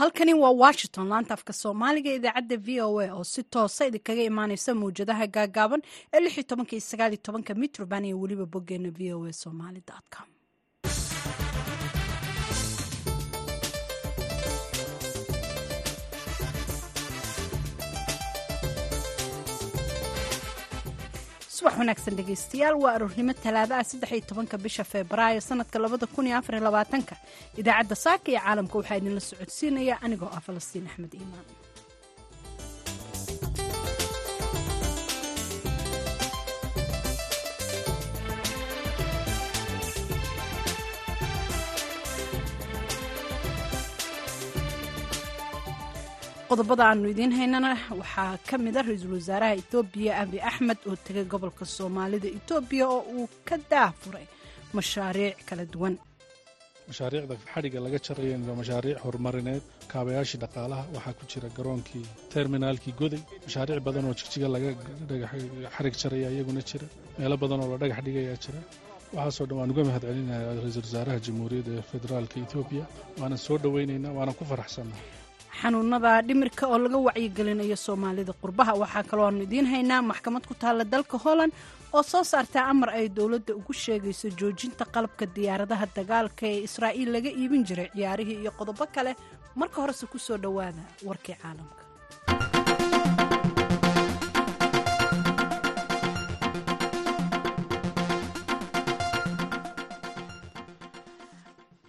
halkani waa washington laanta afka soomaaliga idaacadda v o a oo si toosa idinkaga imaaneysa mawjadaha gaagaaban ee mitroban iyo weliba boggeena v o a somali com subax wanaagsan dhegeystayaal waa aroornimo talaadaha saddex iyo tobanka bisha febraayo sanadka labada kun iyo afar iyo labaatanka. Idaacadda saaka iyo caalamka waxaa idinla socodsiinaya anigoo ah falastiin axmed iimaan qodobada aanu idiin haynana waxaa ka mid a ra'iisul wasaaraha etoobiya abi axmed oo tegay gobolka soomaalida etoobiya oo uu ka daafuray mashaariic kala duwan. Mashaariicda xadhigga laga jarayeen waa mashaariic horumarineed kaabayaashii dhaqaalaha waxaa ku jira garoonkii terminaalkii goday mashaariic badan oo jigjiga laga xarig jaraya iyaguna jira. Meelo badan oo la dhagax dhigayaa jira. Waxaasoo dhan waan uga mahad celinaya ra'iisul wasaaraha jamhuuriyadda federaalka etoobiya waanan soo dhoweynaynaa waanan ku faraxsannaha xanuunada dhimirka oo laga wacyigelinayo soomaalida qurbaha. Waxaa kaloo aanu idiin haynaa maxkamad ku taalla dalka holland oo soo saartaa amar ay dowladda ugu sheegayso joojinta qalabka diyaaradaha dagaalka ee israa'iil laga iibin jiray ciyaarihii iyo qodobo kale. Marka horese ku soo dhowaada warkii caalamka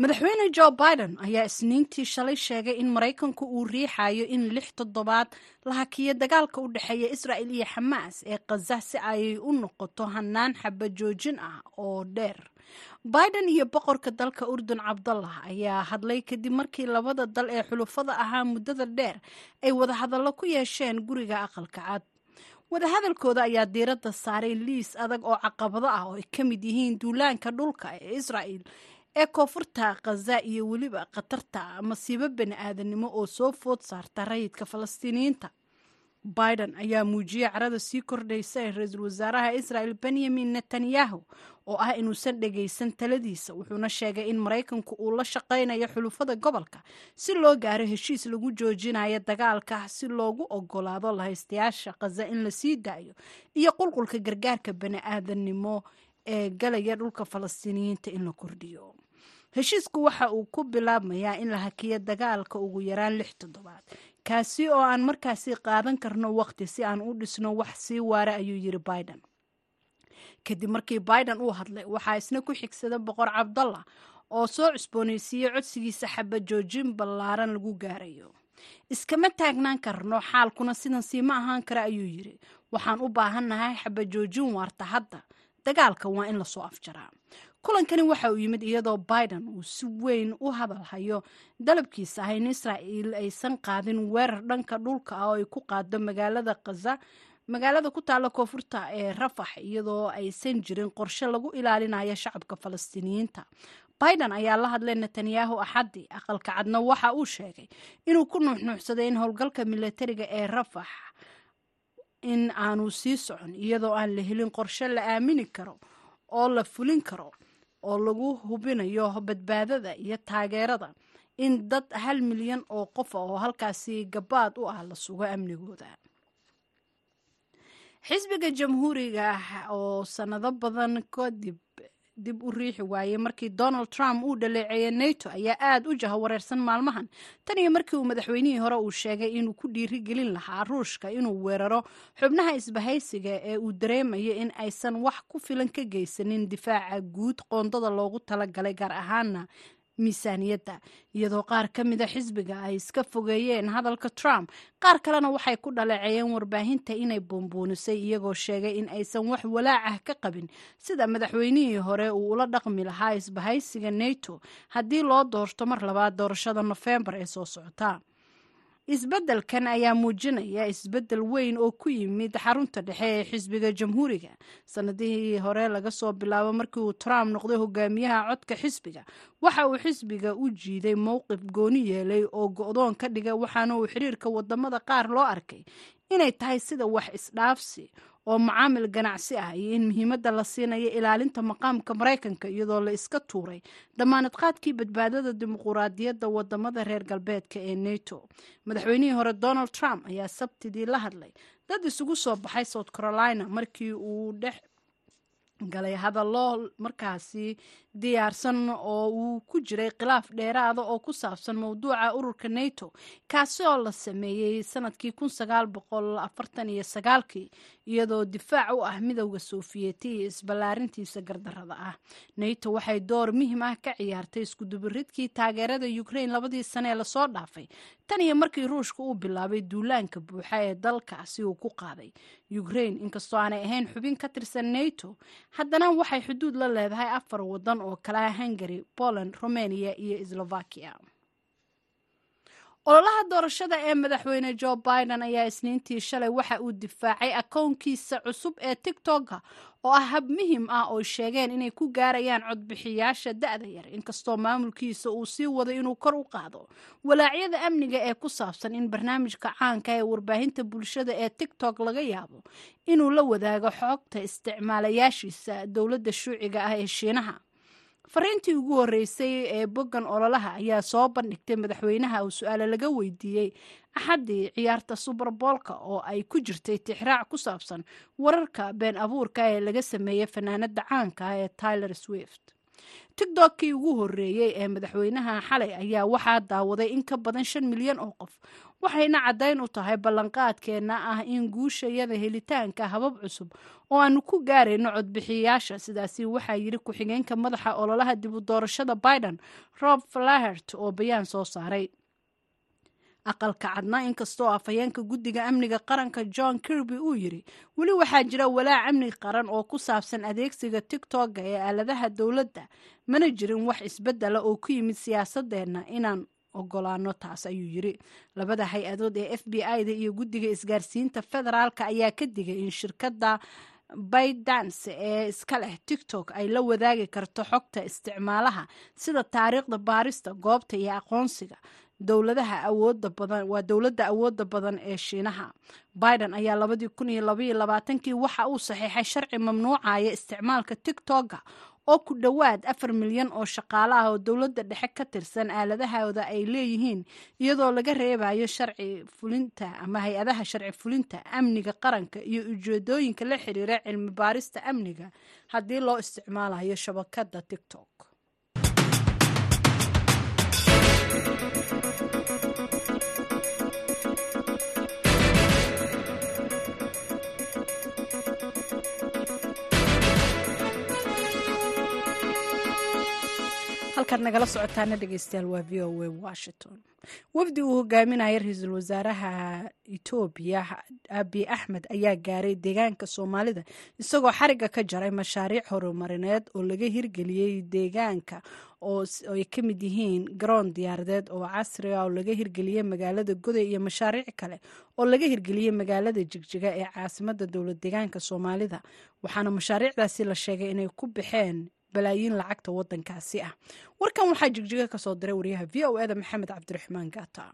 madaxweyne jo biden ayaa isniintii shalay sheegay in maraykanku uu riixayo in lix toddobaad la hakiyo dagaalka u dhexeeya israa'il iyo xamaas ee khaza si ay u noqoto hanaan xaba joojin ah oo dheer. Biden iyo boqorka dalka urdun cabdallah ayaa hadlay kadib markii labada dal ee xulufada ahaa muddada dheer ay wadahadallo ku yeesheen guriga aqalka cad wadahadalkooda ayaa diiradda saaray liis adag oo caqabado ah oo ay ka mid yihiin duulaanka dhulka ee israa'il ee koonfurta khaza iyo weliba khatarta masiibo bani aadanimo oo soo food saarta rayidka falastiiniyiinta. Biden ayaa muujiyey carada sii kordhaysa ee ra'iisul wasaaraha israel benyamin netanyahu oo ah inuusan dhagaysan taladiisa wuxuuna sheegay in maraykanku uu la shaqaynayo xulufada gobolka si loo gaaro heshiis lagu joojinayo dagaalka si loogu ogolaado lahaystayaasha khaza in la sii daayo iyo qulqulka gargaarka bani aadanimo ee galaya dhulka falastiiniyiinta in la kordhiyo. Heshiisku waxa uu ku bilaabmayaa in la hakiyo dagaalka ugu yaraan lix toddobaad kaasi oo aan markaasi qaadan karno waqti si aan u dhisno wax sii waara ayuu yiri biden. Kadib markii biden uu hadlay waxaa isna ku xigsada boqor cabdallah oo soo cusboonaysiiyey codsigiisa xaba joojin ballaaran lagu gaarayo. Iskama taagnaan karno xaalkuna sidan siima ahaan kara ayuu yiri waxaan u baahannahay xaba joojin waarta hadda dagaalka waa in la soo afjaraa. Kulankani waxa uu yimid iyadoo biden uu si weyn u hadalhayo dalabkiisa ah in israa'iil aysan qaadin weerar dhanka dhulka ah oo ay ku qaado magaalada khaza magaalada ku taalla koonfurta ee rafax iyadoo aysan jirin qorshe lagu ilaalinayo shacabka falastiiniyiinta. Biden ayaa la hadlay netanyahu axaddii aqalka cadna waxa uu sheegay inuu ku nuuxnuuxsaday in howlgalka milatariga ee rafax in aanu sii socon iyadoo aan la helin qorshe la aamini karo oo la fulin karo oo lagu hubinayo badbaadada iyo taageerada. In dad hal milyan oo qof ah oo halkaasi gabaad u ah la sugo amnigooda. Xisbiga jamhuuriga oo sanado badan kadib dib u riixi waayey markii donald trump uu dhaleeceeyey nato ayaa aad u jahawareersan maalmahan. Tan iyo markii uu madaxweynihii hore uu sheegay inuu ku dhiirigelin lahaa ruushka inuu weeraro xubnaha isbahaysiga ee uu dareemayo in aysan wax ku filan ka geysanin difaaca guud qoondada loogu talagalay gaar ahaana miisaaniyadda iyadoo qaar ka mida xisbiga ay iska fogeeyeen hadalka trump. Qaar kalena waxay ku dhaleeceeyeen warbaahinta inay buunbuunisay iyagoo sheegay in aysan wax walaacah ka qabin. Sida madaxweynihii hore uu ula dhaqmi lahaa isbahaysiga nato haddii loo doorto mar labaad doorashada nofembar ee soo socota isbeddelkan ayaa muujinaya isbeddel weyn oo ku yimid xarunta dhexe ee xisbiga jamhuuriga. Sanadihii hore laga soo bilaabo markii uu trump noqday hogaamiyaha codka xisbiga waxa uu xisbiga u jiiday mowqif gooni yeelay oo go-doon ka dhigay waxaana uu xiriirka waddamada qaar loo arkay inay tahay sida wax isdhaafsi oo macaamil ganacsi ah iyo in muhiimadda la siinayo ilaalinta maqaamka maraykanka iyadoo la iska tuuray damaanad qaadkii badbaadada dimuquraadiyadda waddamada reer galbeedka ee neto madaxweynihii hore donald trump ayaa sabtidii la hadlay dad isugu soo baxay south carolina markii uu dhex galay hadallo markaasi diyaarsan oo uu ku jiray khilaaf dheeraada oo ku saabsan mowduuca ururka nato kaasi oo la sameeyey sannadkii sagaalkii iyadoo difaac u ah midowda sofiyeeti iyo isballaarintiisa gardarada ah. Nato waxay door muhiim ah ka ciyaartay iskudubiridkii taageerada ukraine labadii sane ee la soo dhaafay. Tan iyo markii ruushka uu bilaabay duulaanka buuxa ee dalkaasi uu ku qaaday. Ukraine inkastoo aanay ahayn xubin ka tirsan nato haddana waxay xuduud la leedahay afar wadan oo kale ah hungary poland romania iyo slovakia. Ololaha doorashada ee madaxweyne joe biden ayaa isniintii shalay waxa uu difaacay akownkiisa cusub ee tigtokka oo ah hab muhiim ah oo sheegeen inay ku gaarayaan codbixiyaasha da-da yar. Inkastoo maamulkiisa uu sii wado inuu kor u qaado walaacyada amniga ee ku saabsan in barnaamijka caanka ee warbaahinta bulshada ee tigtok laga yaabo inuu la wadaago xogta isticmaalayaashiisa dowladda shuuciga ah ee shiinaha fariintii ugu horreysay ee boggan ololaha ayaa soo bandhigtay madaxweynaha uu su'aale laga weydiiyey axaddii ciyaarta suberboolka oo ay ku jirtay tixraac ku saabsan wararka been abuurka ee laga sameeyey fanaanada caanka ee tyler swift. Tigdokkii ugu horreeyey ee madaxweynaha xalay ayaa waxaa daawaday in ka badan shan milyan oo qof waxayna caddayn u tahay ballanqaadkeenna ah in guushayada helitaanka habab cusub oo aanu ku gaarayno codbixiyayaasha sidaasi waxaa yidhi ku-xigeenka madaxa ololaha dib u doorashada biden rob flahert oo bayaan soo saaray. Aqalka cadna inkastoo afhayeenka guddiga amniga qaranka john kirby uu yidhi weli waxaa jira walaac amni qaran oo ku saabsan adeegsiga tigtokga ee aaladaha dowladda mana jirin wax isbeddela oo ku yimid siyaasadeenna inaan ogolaano taas ayuu yidhi labada hay'adood ee f b i-da iyo guddiga isgaarsiinta federaalka ayaa ka digay in shirkadda baydance ee iska leh tigtok ay la wadaagi karto xogta isticmaalaha sida taariikhda baarista goobta iyo aqoonsiga dowladaha awooda badan waa dowladda awooda badan ee shiinaha. Biden ayaa labadii kun iyo labaiyo labaatankii waxa uu saxiixay sharci mamnuucaya isticmaalka tigtokga oo ku dhowaad afar milyan oo shaqaale ah oo dowladda dhexe ka tirsan aaladahooda ay leeyihiin iyadoo laga reebayo sharci fulinta ama hay'adaha sharci fulinta amniga qaranka iyo ujeedooyinka la xiriira cilmi baarista amniga haddii loo isticmaalayo shabakadda tigtok halkaad nagala socotaana dhegeystayaal waa v o a washington. Wafdi uu hogaaminaya ra'iisul wasaaraha etoobiya abi axmed ayaa gaaray deegaanka soomaalida isagoo xariga ka jaray mashaariic horumarineed oo laga hirgeliyey deegaanka oo ay ka mid yihiin garoon diyaaradeed oo casri ah oo laga hirgeliyey magaalada goday iyo mashaariic kale oo laga hirgeliyey magaalada jigjiga ee caasimada dowlad deegaanka soomaalida. Waxaana mashaariicdaasi la sheegay inay ku baxeen balaayiin lacagta wadankaasi ah. Warkan waxaa jigjiga ka soo diray wariyaha v o eda maxamed cabdiraxmaan gaata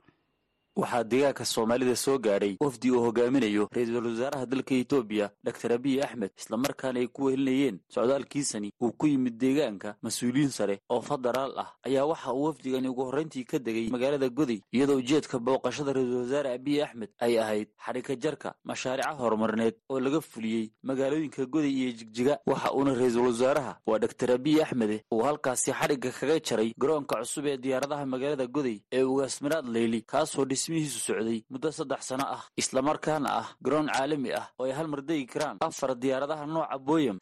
waxaa deegaanka soomaalida soo gaadhay wafdi uu hogaaminayo ra'iisul wasaaraha dalka etoobiya doktor abiy axmed islamarkaana ay ku wehelinayeen socdaalkiisani uu ku yimid deegaanka mas'uuliyiin sare oo federaal ah. Ayaa waxa uu wafdigani ugu horrayntii ka degay magaalada goday iyadoo ujeedka booqashada ra'iisul wasaare abiy axmed ay ahayd xadhika jarka mashaariica horumarineed oo laga fuliyey magaalooyinka goday iyo jigjiga. Waxa uuna ra'iisul wasaaraha waa doktor abiy axmede uu halkaasi xadhigga kaga jaray garoonka cusub ee diyaaradaha magaalada goday ee ugaasmiraad leyli kaasoo dhismihiisu socday muddo saddex sano ah islamarkaana ah garoon caalami ah oo ay hal mar degi karaan afar diyaaradaha nooca boyam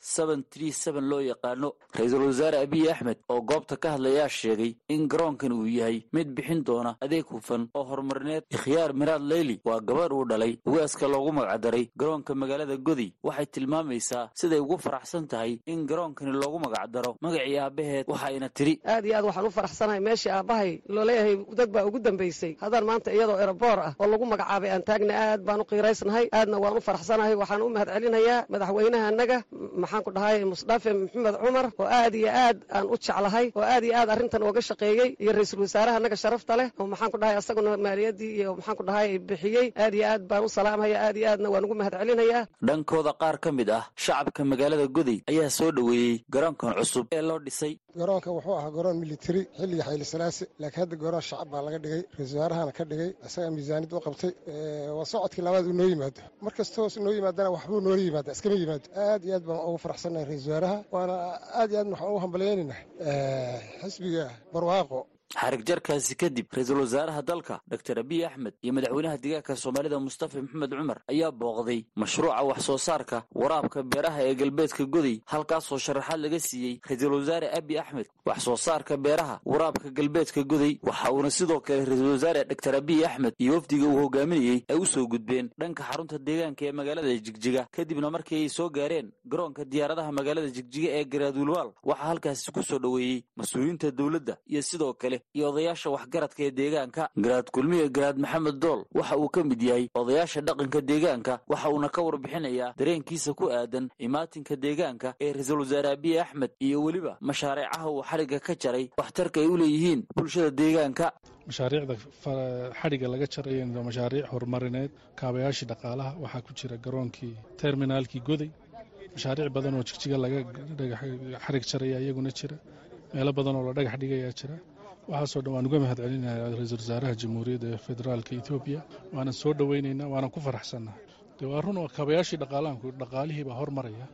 loo yaqaano. Ra'iisul wasaare abiy axmed oo goobta ka hadlayaa sheegay in garoonkan uu yahay mid bixin doona adeeg hufan oo horumarineed ikhyaar miraad leyli waa gabadh uu dhalay ugaaska loogu magacdaray garoonka magaalada goday waxay tilmaamaysaa siday ugu faraxsan tahay in garoonkani loogu magacdaro magacii aabbaheed waxayna tidhi aad iyo aad waxaan u faraxsanahay meeshii aabbahay looleeyahay dad baa ugu dambaysay haddaan maanta iyadoo oo eraboor ah oo lagu magacaabay aan taagna aad baan u qiiraysnahay aadna waan u faraxsanahay waxaan u mahad celinayaa madaxweynaha annaga maxaan ku dhahay musdafe maxamed cumar oo aad iyo aad aan u jeclahay oo aad iyo aad arrintan ooga shaqeeyey iyo ra'iisul wasaaraha annaga sharafta leh. Oo maxaan ku dhahay asaguna maaliyadii iyo maxaan ku dhahay bixiyey aad iyo aad baan u salaamhaya aad iyo aadna waan ugu mahad celinayaa dhankooda qaar ka mid ah shacabka magaalada goday ayaa soo dhoweeyey garoonkan cusub ee loo dhisay. Garoonka wuxuu ahaa garoon militari xilliga xayli salaasi laakiin hadda garoon shacab baa laga dhigay ra'isul wasaarahana ka dhigay isagaa miisaaniyad u qabtay waa socodkii labaad uu noo yimaado. Mar kastoo noo yimaadana waxbuu noola yimaada iskama yimaado. Aad iyo aad baan ugu faraxsannahay ra'isul wasaaraha waana aad iyo aad waxaan ugu hambalyaynayna xisbiga barwaaqo xarig jarkaasi kadib ra'iisul wasaaraha dalka doctor abiy axmed iyo madaxweynaha deegaanka soomaalida mustafa maxamed cumar ayaa booqday mashruuca wax soo saarka waraabka beeraha ee galbeedka goday halkaasoo sharaxaad laga siiyey ra'iisul wasaare abiy axmed. Wax soo saarka beeraha waraabka galbeedka goday waxa uuna sidoo kale ra'iisul wasaare doctor abiy axmed iyo wafdiga uu hogaaminayey ay u soo gudbeen dhanka xarunta deegaanka ee magaalada jigjiga. Kadibna markii ay soo gaareen garoonka diyaaradaha magaalada jigjiga ee garaadulwaal waxaa halkaasi ku soo dhoweeyey mas'uuliyiinta dowladda iyo sidoo kale iyo odayaasha waxgaradka ee deegaanka. Garaad kulmiye garaad maxamed dool waxa uu ka mid yahay odayaasha dhaqanka deegaanka waxa uuna ka warbixinayaa dareenkiisa ku aadan imaatinka deegaanka ee ra'iisul wasaare abiy axmed iyo weliba mashaariicaha uu xadhigga ka jaray waxtarka ay u leeyihiin bulshada deegaanka. Mashaariicda xadhigga laga jaraya waa mashaariic horumarineed kaabayaashii dhaqaalaha waxaa ku jira garoonkii terminaalkii goday. Mashaariic badan oo jigjiga laga xarig jaraya iyaguna jira meelo badan oo la dhagax dhigayaa jira waxaasoo dhan waan uga mahad celinayaa ra'iisul wasaaraha jamhuuriyadda ee federaalka etoobiya waanan soo dhoweynaynaa waanan ku faraxsannahay dee waa run oo kaabayaashii dhaqaalahanku dhaqaalihii baa hormaraya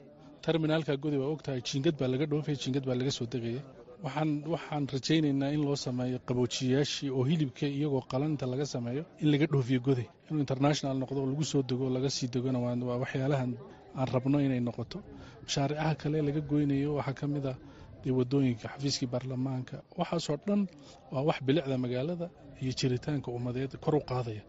terminaalka godi waa ogtahay jiingad baa laga dhoofaya jiingad baa laga soo degaya waxaan waxaan rajaynaynaa in loo sameeyo qaboojiyayaashii oo hilibka iyagoo qalanita laga sameeyo in laga dhoofiyo goday inuu international noqdo oo lagu soo dego oo laga sii degona waa waxyaalahan aan rabno inay noqoto. Mashaariicaha kale laga goynayo waxaa ka mid ah dee waddooyinka xafiiskii baarlamaanka. Waxaasoo dhan waa wax bilicda magaalada iyo jiritaanka ummadeed kor u qaadaya.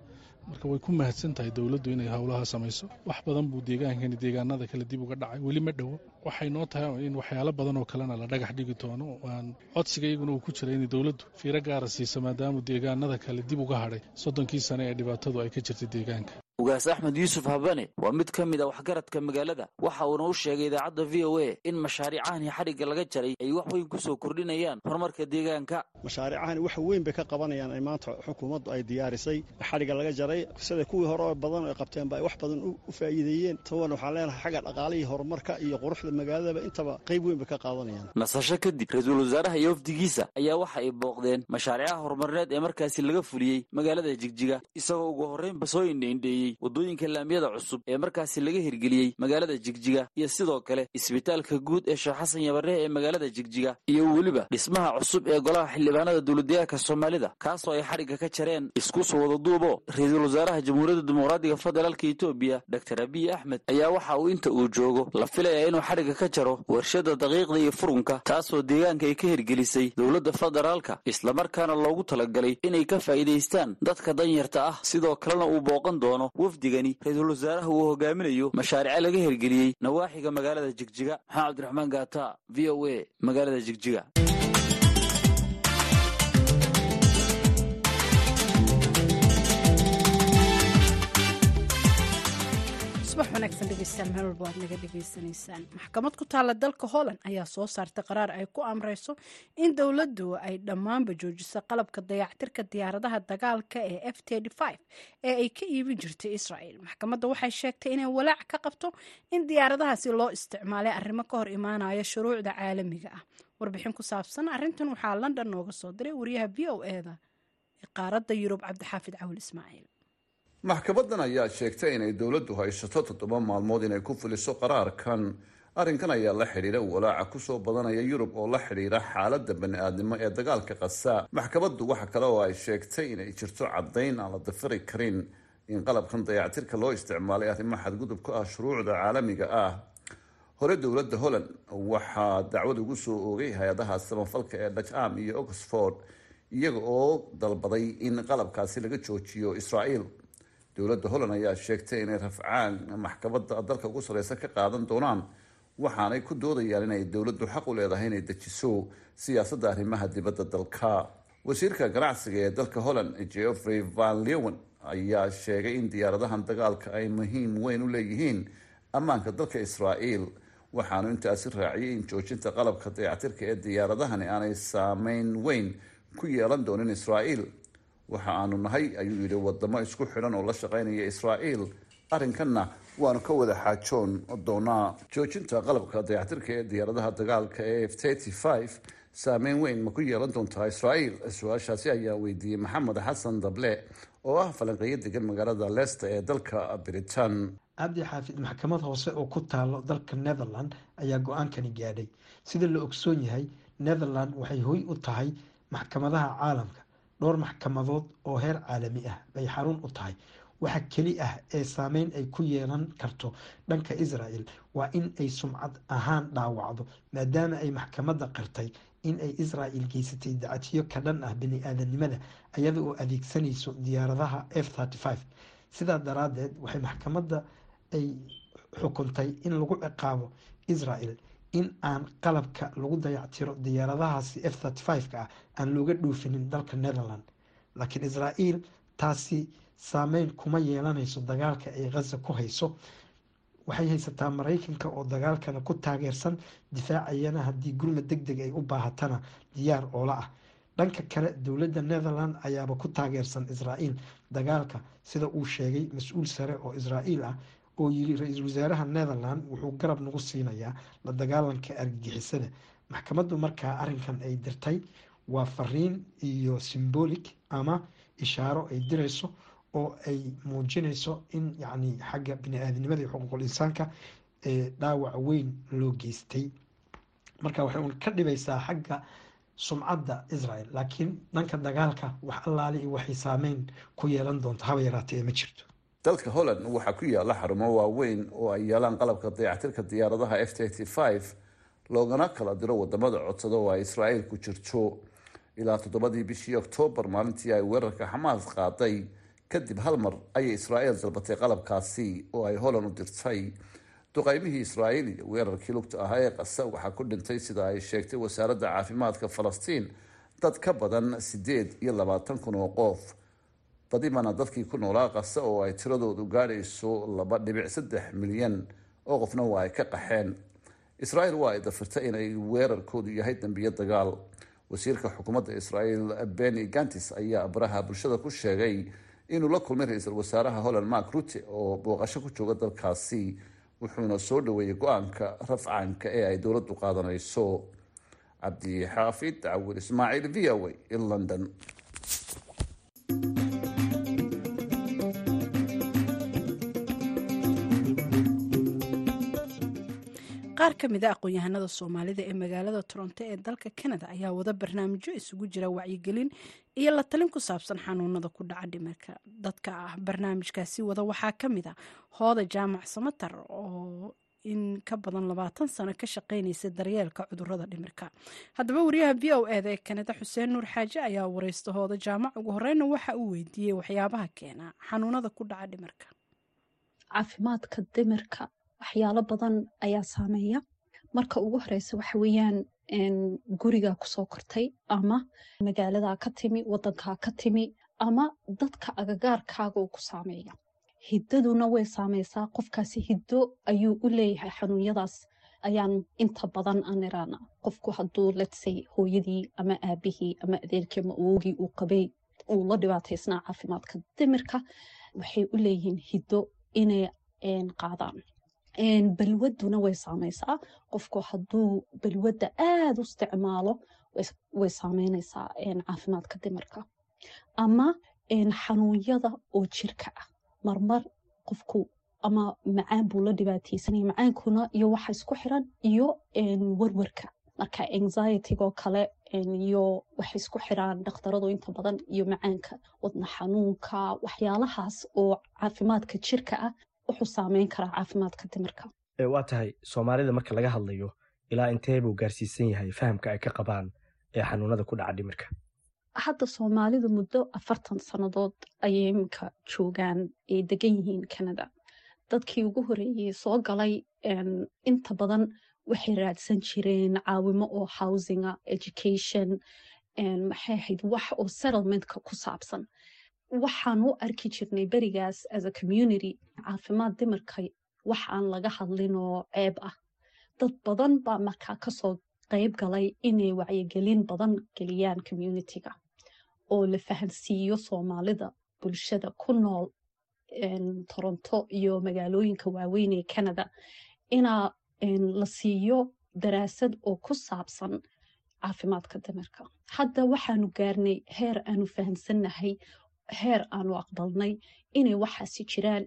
Marka way ku mahadsan tahay dowladdu inay howlaha samayso. Wax badan buu deegaankani deegaanada kale dib uga dhacay. Weli ma dhowo waxay noo tahay in waxyaalo badan oo kalena la dhagax dhigi doono. Waan codsiga iyaguna uu ku jira in dowladdu fiiro gaara siiso maadaama deegaanada kale dib uga hadhay. Soddonkii sane ee dhibaatadu ay ka jirtay deegaanka ugaas axmed yuusuf habane waa mid ka mid a waxgaradka magaalada. Waxa uuna u sheegay idaacadda v o a in mashaariicahani xadhigga laga jaray ay wax weyn ku soo kordhinayaan horumarka deegaanka. Mashaariicahani wax weyn bay ka qabanayaan ay maanta xukuumaddu ay diyaarisay. Xadhigga laga jaray sida kuwii hore badan ay qabteenba ay wax badan u faa'iideeyeen. Taban waxaan leenahay xagga dhaqaalihii horumarka iyo quruxda magaaladaba intaba qayb weyn bay ka qaadanayaan nasasho kadib ra'iisul wasaaraha iyo wafdigiisa ayaa waxa ay booqdeen mashaariicaha horumarineed ee markaasi laga fuliyey magaalada jigjiga. Isagoo ugu horreynba soo indhaindheeyey waddooyinka laamiyada cusub ee markaasi laga hirgeliyey magaalada jigjiga iyo sidoo kale isbitaalka guud ee sheekh xasan yabarehe ee magaalada jigjiga iyo weliba dhismaha cusub ee golaha xildhibaanada dowladdeegaanka soomaalida kaasoo ay xadhigga ka jareen isku soo wada duubo. Ra'iisul wasaaraha jamhuuriyadda dimuqraadiga federaalka etoobiya doctor abiy axmed ayaa waxa uu inta uu joogo la filayaa inuu xadhigga ka jaro warshada daqiiqda iyo furunka taasoo deegaanka ay ka hirgelisay dowladda federaalka islamarkaana loogu talagalay inay ka faa'iidaystaan dadka danyarta ah sidoo kalena uu booqan doono wafdigani ra'iisul wasaaraha uu hogaaminayo mashaariice laga hirgeliyey nawaaxiga magaalada jigjiga. Maxamed cabdiraxmaan gaata v o a magaalada jigjiga subax wanaagsan dhegeystayaal meel walba waad naga dhegeysanaysaan. Maxkamad ku taalla dalka holland ayaa soo saartay qaraar ay ku amreyso in dowladdu ay dhammaanba joojiso qalabka dayactirka diyaaradaha dagaalka ee f ee ay ka iibin jirtay israel. Maxkamadda waxay sheegtay inay walaac ka qabto in diyaaradahaasi loo isticmaalay arrimo ka hor imaanaya shuruucda caalamiga ah. Warbixin ku saabsan arrintan waxaa london nooga soo diray wariyaha v o eda ee qaaradda yurub cabdixaafid cawil ismaaciil maxkamadan ayaa sheegtay inay dowladdu haysato toddoba maalmood inay ku fuliso qaraarkan. Arrinkan ayaa la xidhiira walaaca ku soo badanaya yurub oo la xidhiira xaaladda bani-aadnimo ee dagaalka qasa maxkamaddu waxa kale oo ay sheegtay inay jirto caddayn aan la dafiri karin. In qalabkan dayactirka loo isticmaalay arrimo xadgudub ka ah shuruucda caalamiga ah. Hore dowladda holland waxaa dacwad ugu soo oogay hay'adaha samafalka ee dutch arm iyo oxford iyaga oo dalbaday in qalabkaasi laga joojiyo israael dowladda holland ayaa sheegtay inay rafcaan maxkamadda dalka ugu sareysa ka qaadan doonaan waxaanay ku doodayaan inay dowladdu xaq u leedahay inay dejiso siyaasadda arrimaha dibadda dalka. Wasiirka ganacsiga ee dalka holland geoffrey van lewen ayaa sheegay in diyaaradahan dagaalka ay muhiim weyn u leeyihiin ammaanka dalka israa'iil. Waxaanu intaasi raaciyay in joojinta qalabka dayactirka ee diyaaradahani aanay saameyn weyn ku yeelan doonin israa'iil waxa aanu nahay ayuu yidhi wadamo isku xidhan oo la shaqaynaya israa'iil. Arrinkanna waanu ka wada xaajoon doonaa joojinta qalabka dayactirka ee diyaaradaha dagaalka ee f saameyn weyn ma ku yeelan doontaa israa'iil? Su'aashaasi ayaa weydiiyey maxamed xasan dable oo ah falanqeeyo degan magaalada leicester ee dalka britain. Cabdi xaafid maxkamad hoose oo ku taalo dalka netherland ayaa go'aankani gaadhay. Sida la ogsoon yahay netherland waxay hoy u tahay maxkamadaha caalamka dhowr maxkamadood oo heer caalami ah bay xarun u tahay. Waxa keli ah ee saameyn ay ku yeelan karto dhanka israel waa in ay sumcad ahaan dhaawacdo maadaama ay maxkamadda qirtay in ay israel geysatay dacatiyo ka dhan ah bani-aadanimada iyada oo adeegsanayso diyaaradaha f sidaa daraadeed waxay maxkamadda ay xukuntay in lagu ciqaabo israel in aan qalabka lagu dayactiro diyaaradahaasi f five-ka ah aan looga dhoofinin dalka netherland laakiin israel taasi saameyn kuma yeelanayso dagaalka ay khaza ku hayso. Waxay haysataa maraykanka oo dagaalkana ku taageersan difaacayana haddii gurmad deg deg ay u baahatana diyaar oola ah. Dhanka kale dowladda netherland ayaaba ku taageersan israel dagaalka sida uu sheegay mas'uul sare oo israel ah oo yiri ra'iisul wasaaraha netherland wuxuu garab nagu siinayaa la dagaalanka argagixisada. Maxkamaddu markaa arrinkan ay dirtay waa fariin iyo symbolic ama ishaaro ay dirayso oo ay muujinayso in yacni xagga bini-aadinimada iyo xuquuqul insaanka ee dhaawac weyn loo geystay. Marka waxay un ka dhibaysaa xagga sumcadda israel laakiin dhanka dagaalka wax allaale iyo waxay saameyn ku yeelan doonto. Haba ee ma jirto dalka holland waxaa ku yaalla xarumo waaweyn oo ay yeelaan qalabka dayactirka diyaaradaha f loogana kala diro waddamada codsada oo ay israa'iil ku jirto. Ilaa toddobadii bishii oktoobar maalintii ay weerarka xamaas qaaday kadib hal mar ayay israa'iil dalbatay qalabkaasi oo ay holland u dirtay. Duqaymihii israa'iil iyo weerarkii lugta ahaa ee qasa waxaa ku dhintay sida ay sheegtay wasaaradda caafimaadka falastiin dad ka badan sideed iyo labaatan kun oo qof badibana dadkii ku noolaa qasa oo ay tiradoodu gaadhayso laba dhibic saddex milyan oo qofna waa ay ka qaxeen. Israa'iil waa ay dafirtay inay weerarkoodu yahay dembiyo dagaal. Wasiirka xukuumadda israa'iil beni gantis ayaa baraha bulshada ku sheegay inuu la kulmay ra'iisul wasaaraha holland mark rutte oo booqasho ku jooga dalkaasi wuxuuna soo dhaweeyey go'aanka rafcaanka ee ay dowladdu qaadanayso. Cabdi xaafid cawil ismaaciil v o a london qaar ka mid a aqoon-yahanada soomaalida ee magaalada toronto ee dalka canada ayaa wada barnaamijyo isugu jira wacyigelin iyo la talin ku saabsan xanuunada ku dhaca dhimirka. Dadka ah barnaamijkaasi wada waxaa ka mid a hooda jaamac samatar oo in ka badan labaatan sano ka shaqeynaysa daryeelka cudurrada dhimirka. Haddaba wariyaha v o eda ee kanada xuseen nuur xaaje ayaa wareysta hooda jaamac. Ugu horeyna waxa uu weydiiyey waxyaabaha keena xanuunada ku dhaca dhimirka. Caafimaadka dhimirka waxyaalo badan ayaa saameeya. Marka ugu horeysa waxa weeyaan guriga ku soo kortay ama magaaladaa ka timi wadankaa ka timi ama dadka agagaarkaaga uu ku saameeya. Hiddaduna way saameysaa. Qofkaasi hiddo ayuu u leeyahay xanuunyadaas. Ayaan inta badan aan iraana qofku hadduu letsay hooyadii ama aabihii ama adeerkii ama awogii uu qabay uu la dhibaataysnaa caafimaadka dimirka waxay u leeyihiin hiddo inay qaadaan balwaduna way saameysaa qofku hadduu balwadda aada u isticmaalo way saameyneysaa caafimaadka dimirka ama xanuunyada oo jirka ah marmar qofku ama macaan buu la dhibaateysanaya macaankuna iyo waxa isku xiran iyo warwarka marka anxietigoo kale iyo waxay isku xiraan dhakhtaradu inta badan iyo macaanka wadna xanuunka waxyaalahaas oo caafimaadka jirka ah wuxuu saameyn karaa caafimaadka dimirka waa tahay soomaalida marka laga hadlayo ilaa intee buu gaarsiisan yahay fahamka ay ka qabaan ee xanuunada ku dhaca dhimirka hadda soomaalidu muddo afartan sannadood ayay iminka joogaan ay degan yihiin canada dadkii ugu horeeyey soo galay inta badan waxay raadsan jireen caawimo oo housinga education maxay ahayd wax oo settlementka ku saabsan waxaan u arki jirnay berigaas as a community caafimaad dimarka wax aan laga hadlin oo ceeb ah. Dad badan baa markaa ka soo qayb galay inay wacyigelin badan geliyaan communitiga oo la fahansiiyo soomaalida bulshada ku nool toronto iyo magaalooyinka waaweyn ee canada. Inaa la siiyo daraasad oo ku saabsan caafimaadka dimirka. Hadda waxaanu gaarnay heer aanu fahansannahay heer aanu aqbalnay inay waxaasi jiraan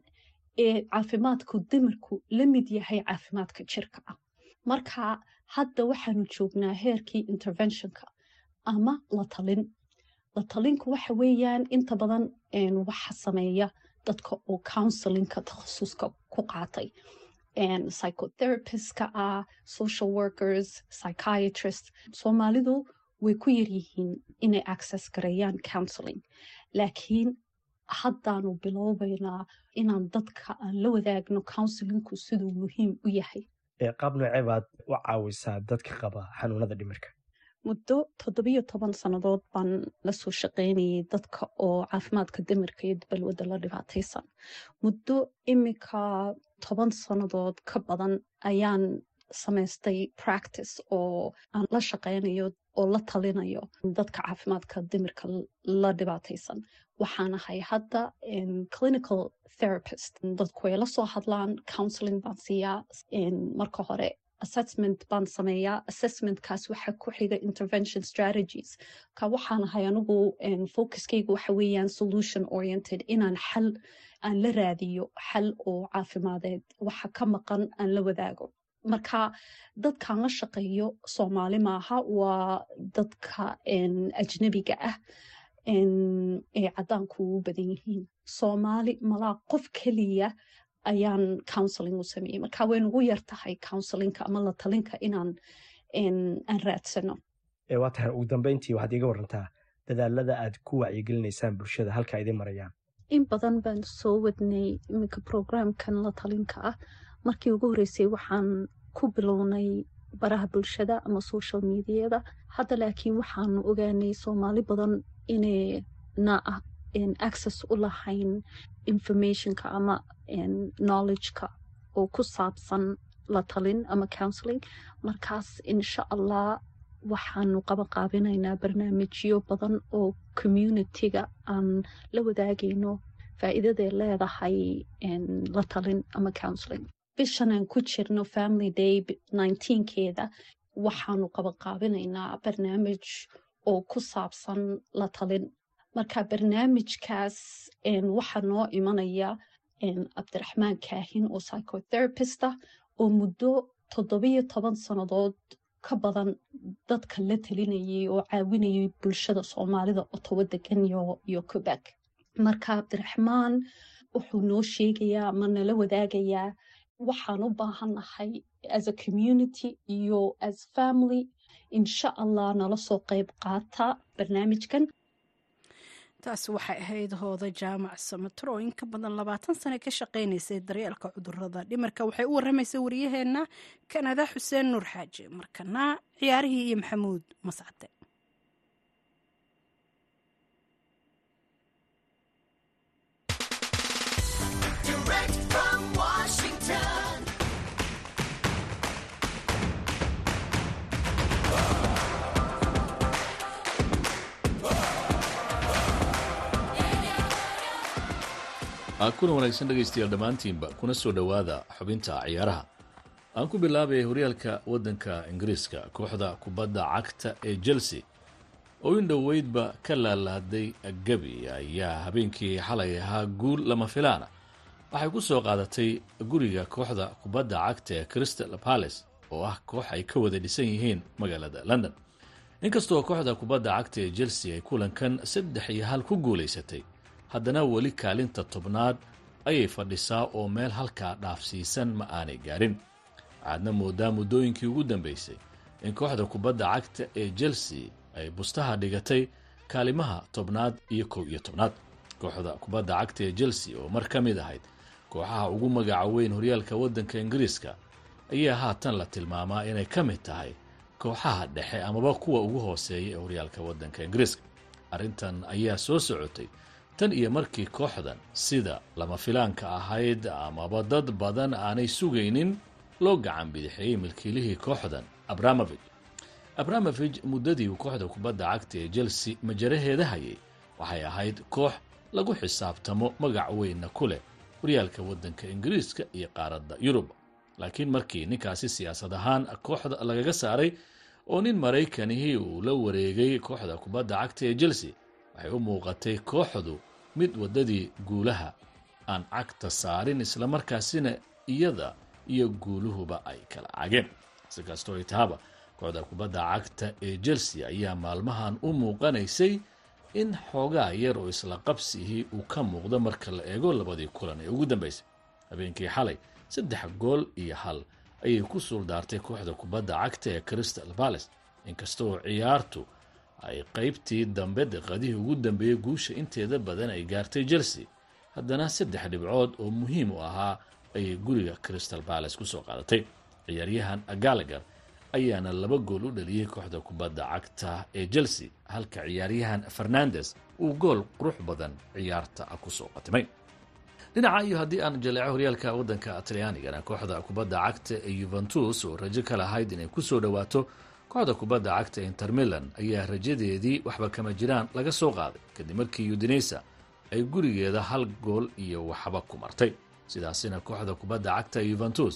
ee caafimaadku dimirku la mid yahay caafimaadka jirka ah. Marka hadda waxaanu joognaa heerkii interventionka ama la talin. La talinku waxa weeyaan inta badan waxa sameeya dadka oo counselinka takhasuska ku qaatay. Psychotherapistska ah social workers psychiatrist. Soomaalidu way ku yaryihiin inay access gareeyaan counseling laakiin haddaanu bilowbaynaa inaan dadka aan la wadaagno counselinku siduu muhiim u yahay qaab noocee baad u caawisaa dadka qaba xanuunada dhimirka muddo toddobiyo toban sannadood baan la soo shaqaynayay dadka oo caafimaadka dimirka iyo balwadda la dhibaataysan muddo imika toban sannadood ka badan ayaan samaystay practice oo aan la shaqaynayo oo la talinayo dadka caafimaadka dimirka la dhibaataysan. Waxaan ahay hadda clinical therapist dadku ay la soo hadlaan counseling baan siiyaa marka hore assessment baan sameeyaa assessmentkaas waxa ku xiga intervention strategies. Ka waxaan ahay anigu focuskayga waxa weeyaan solution oriented inaan xal aan la raadiyo xal oo caafimadeed waxa ka maqan aan la wadaago marka dadkaan la shaqeeyo soomaali maaha waa dadka ajnabiga ah ee caddaanku ugu badan yihiin. Soomaali malaa qof keliya ayaan counseling u sameeyey marka way nugu yar tahay counselinka ama la talinka inaan aan raadsano. Waa tahay ugu dambeyntii waxaad iiga warantaa dadaalada aad ku wacyigelineysaan bulshada halka idin marayaan in badan baan soo wadnay iminka programkan la talinka ah markii ugu horreysay waxaan ku bilownay baraha bulshada ama social mediada. Hadda laakiin waxaanu ogaanay soomaali badan inayna access u lahayn informationka ama knowledgeka oo ku saabsan la talin ama counseling. Markaas insha allah waxaanu qabanqaabinaynaa barnaamijyo badan oo communitiga aan la wadaagayno faa'iidaday leedahay la talin ama counseling bishan aan ku jirno family day nineteenkeeda waxaanu qabanqaabinaynaa barnaamij oo ku saabsan la talin. Marka barnaamijkaas waxaa noo imanaya cabdiraxmaan kaahin oo psychotherapist ah oo muddo toddobiyo toban sannadood ka badan dadka la talinayay oo caawinayay bulshada soomaalida otowo degan iyo quebec. Marka cabdiraxmaan wuxuu noo sheegayaa ama nala wadaagayaa waxaan u baahannahay as a community iyo as family. Insha allah nala soo qayb qaata barnaamijkan. Taasi waxay ahayd hooda jaamac samatro oo in ka badan labaatan sane ka shaqaynaysay daryeelka cudurrada dhimarka waxay u waramaysay waryaheena kanada xuseen nuur xaaji markana ciyaarihii iyo maxamuud mascade kuna wanaagsan dhegaystayaal dhammaantiinba kuna soo dhowaada xubinta ciyaaraha. Aan ku bilaabay horyaalka waddanka ingiriiska kooxda kubadda cagta ee chelsea. Oo in dhoweydba ka laalaaday gabi ayaa habeenkii xalay ahaa guul lama filaana. Waxay ku soo qaadatay guriga kooxda kubadda cagta ee crystal palace oo ah koox ay ka wada dhisan yihiin magaalada london. Inkastoo kooxda kubadda cagta ee chelsea ay kulankan saddex iyo hal ku guulaysatay haddana weli kaalinta tobnaad ayay fadhisaa oo meel halkaa dhaafsiisan ma aanay gaarin. Waxaadna moodaa muddooyinkii ugu dambaysay in kooxda kubadda cagta ee chelsea ay bustaha dhigatay kaalimaha tobnaad iyo kow iyo tobnaad. Kooxda kubadda cagta ee chelsea oo mar ka mid ahayd kooxaha ugu magaca weyn horyaalka waddanka ingiriiska ayaa haatan la tilmaamaa inay ka mid tahay kooxaha dhexe amaba kuwa ugu hooseeya ee horyaalka waddanka ingiriiska. Arrintan ayaa soo socotay tan iyo markii kooxdan sida lama filaanka ahayd amaba dad badan aanay sugaynin loo gacan bidixeeyey milkiilihii kooxdan abramovig abramovig muddadii uu kooxda kubadda cagta ee chelsea majaraheeda hayay waxay ahayd koox lagu xisaabtamo magac weynna ku leh horyaalka waddanka ingiriiska iyo qaaradda yurub. Laakiin markii ninkaasi siyaasad ahaan kooxda lagaga saaray oo nin maraykanihii uu la wareegay kooxda kubadda cagta ee chelsea waxay u muuqatay kooxdu mid waddadii guulaha aan cagta saarin islamarkaasina iyada iyo guuluhuba ay kala cageen. Si kastoo ay tahaba kooxda kubadda cagta ee chelsea ayaa maalmahan u muuqanaysay in xoogaa yar oo isla qabsihii uu ka muuqdo marka la eego labadii kulan ee ugu dambaysay. Habeenkii xalay saddex gool iyo hal ayay ku suuldaartay kooxda kubadda cagta ee crystal balace inkastoo ciyaartu ay qaybtii dambe daqiiqadihii ugu dambeeyey guusha inteeda badan ay gaartay chelsea haddana saddex dhibcood oo muhiim u ahaa ayay guriga crystal balace ku soo qaadatay. Ciyaaryahan galagar ayaana laba gool u dhaliyey kooxda kubadda cagta ee chelsea halka ciyaaryahan fernandes uu gool qurux badan ciyaarta ku soo qatimay. Dhinaca iyo haddii aan jaleeco horyaalka waddanka talyaanigana kooxda kubadda cagta ee yuventus oo rajo ka lahayd inay ku soo dhowaato kooxda kubadda cagta inter milan ayaa rajadeedii waxba kama jiraan laga soo qaaday kadib markii udinesa ay gurigeeda hal gool iyo waxba ku martay. Sidaasina kooxda kubadda cagta yuventus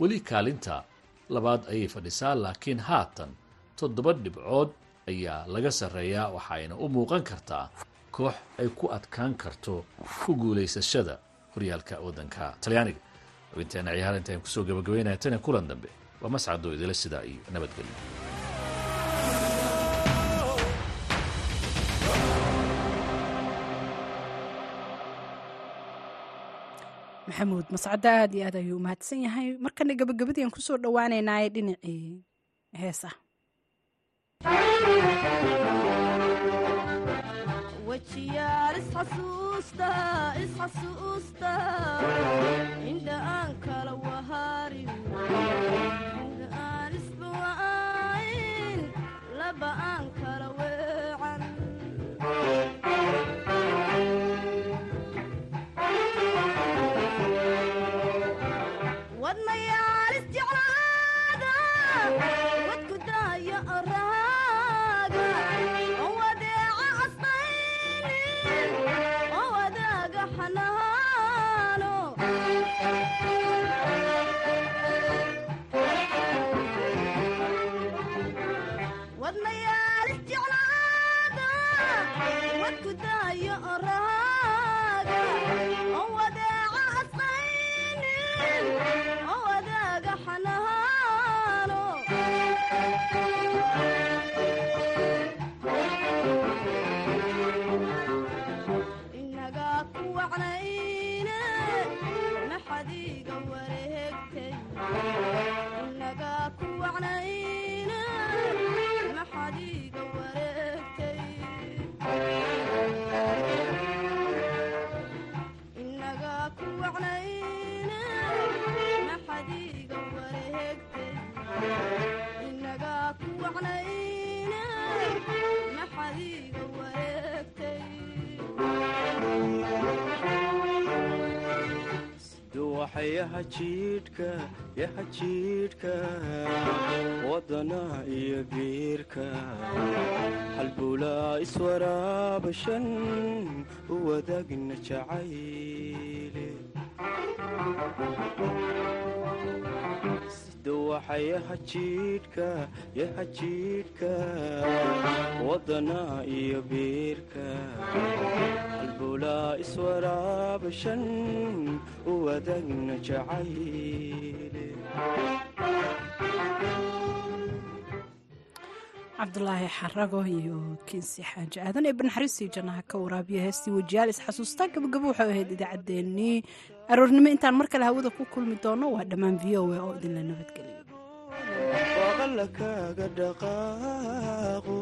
weli kaalinta labaad ayay fadhisaa laakiin haatan toddoba dhibcood ayaa laga sarreeyaa waxayna u muuqan kartaa koox ay ku adkaan karto ku guulaysashada horyaalka waddanka talyaaniga. Xubinteena ciyaar intaan ku soo gabagabaynaya tani kulan dambe. Waa mascadoo idila sidaa iyo nabadgelyo maxamuud mascadda aad iyo aad ayuu umahadsan yahay. Markana gabagabadii aan ku soo dhowaaneynaaye dhinacii heesa duwaxa yaha jiidhka yaha jiidhka wadana iyo biirka halbulaa iswaraabashan u wadaagna jacayle duwaxa yaha jiidhka yaha jiidhka wadana iyo biirka halbulaa iswaraabashan u wadaagna jacayle cabdulaahi xarago iyo kinsi xaaji aadan ee banaxariistii jannaha ka waraabiya heestii wejiyaal isxasuustaa gabagabo waxay ahayd idaacaddeenii aroornimo intaan mar kale hawada ku kulmi doono waa dhammaan v o a oo idinla nabadgeliyo baqala kaaga dhaqaaqo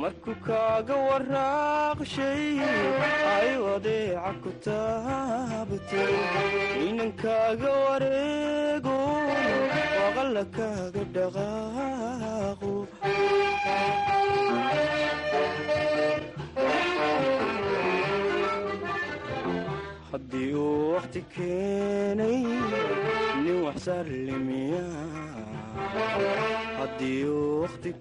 markuu kaaga waraaqshay ay wadeeca ku taabatay inankaaga wareego waqalla kaaga dhaqaaqo haddii uu wakhti keenay nin wax wakhti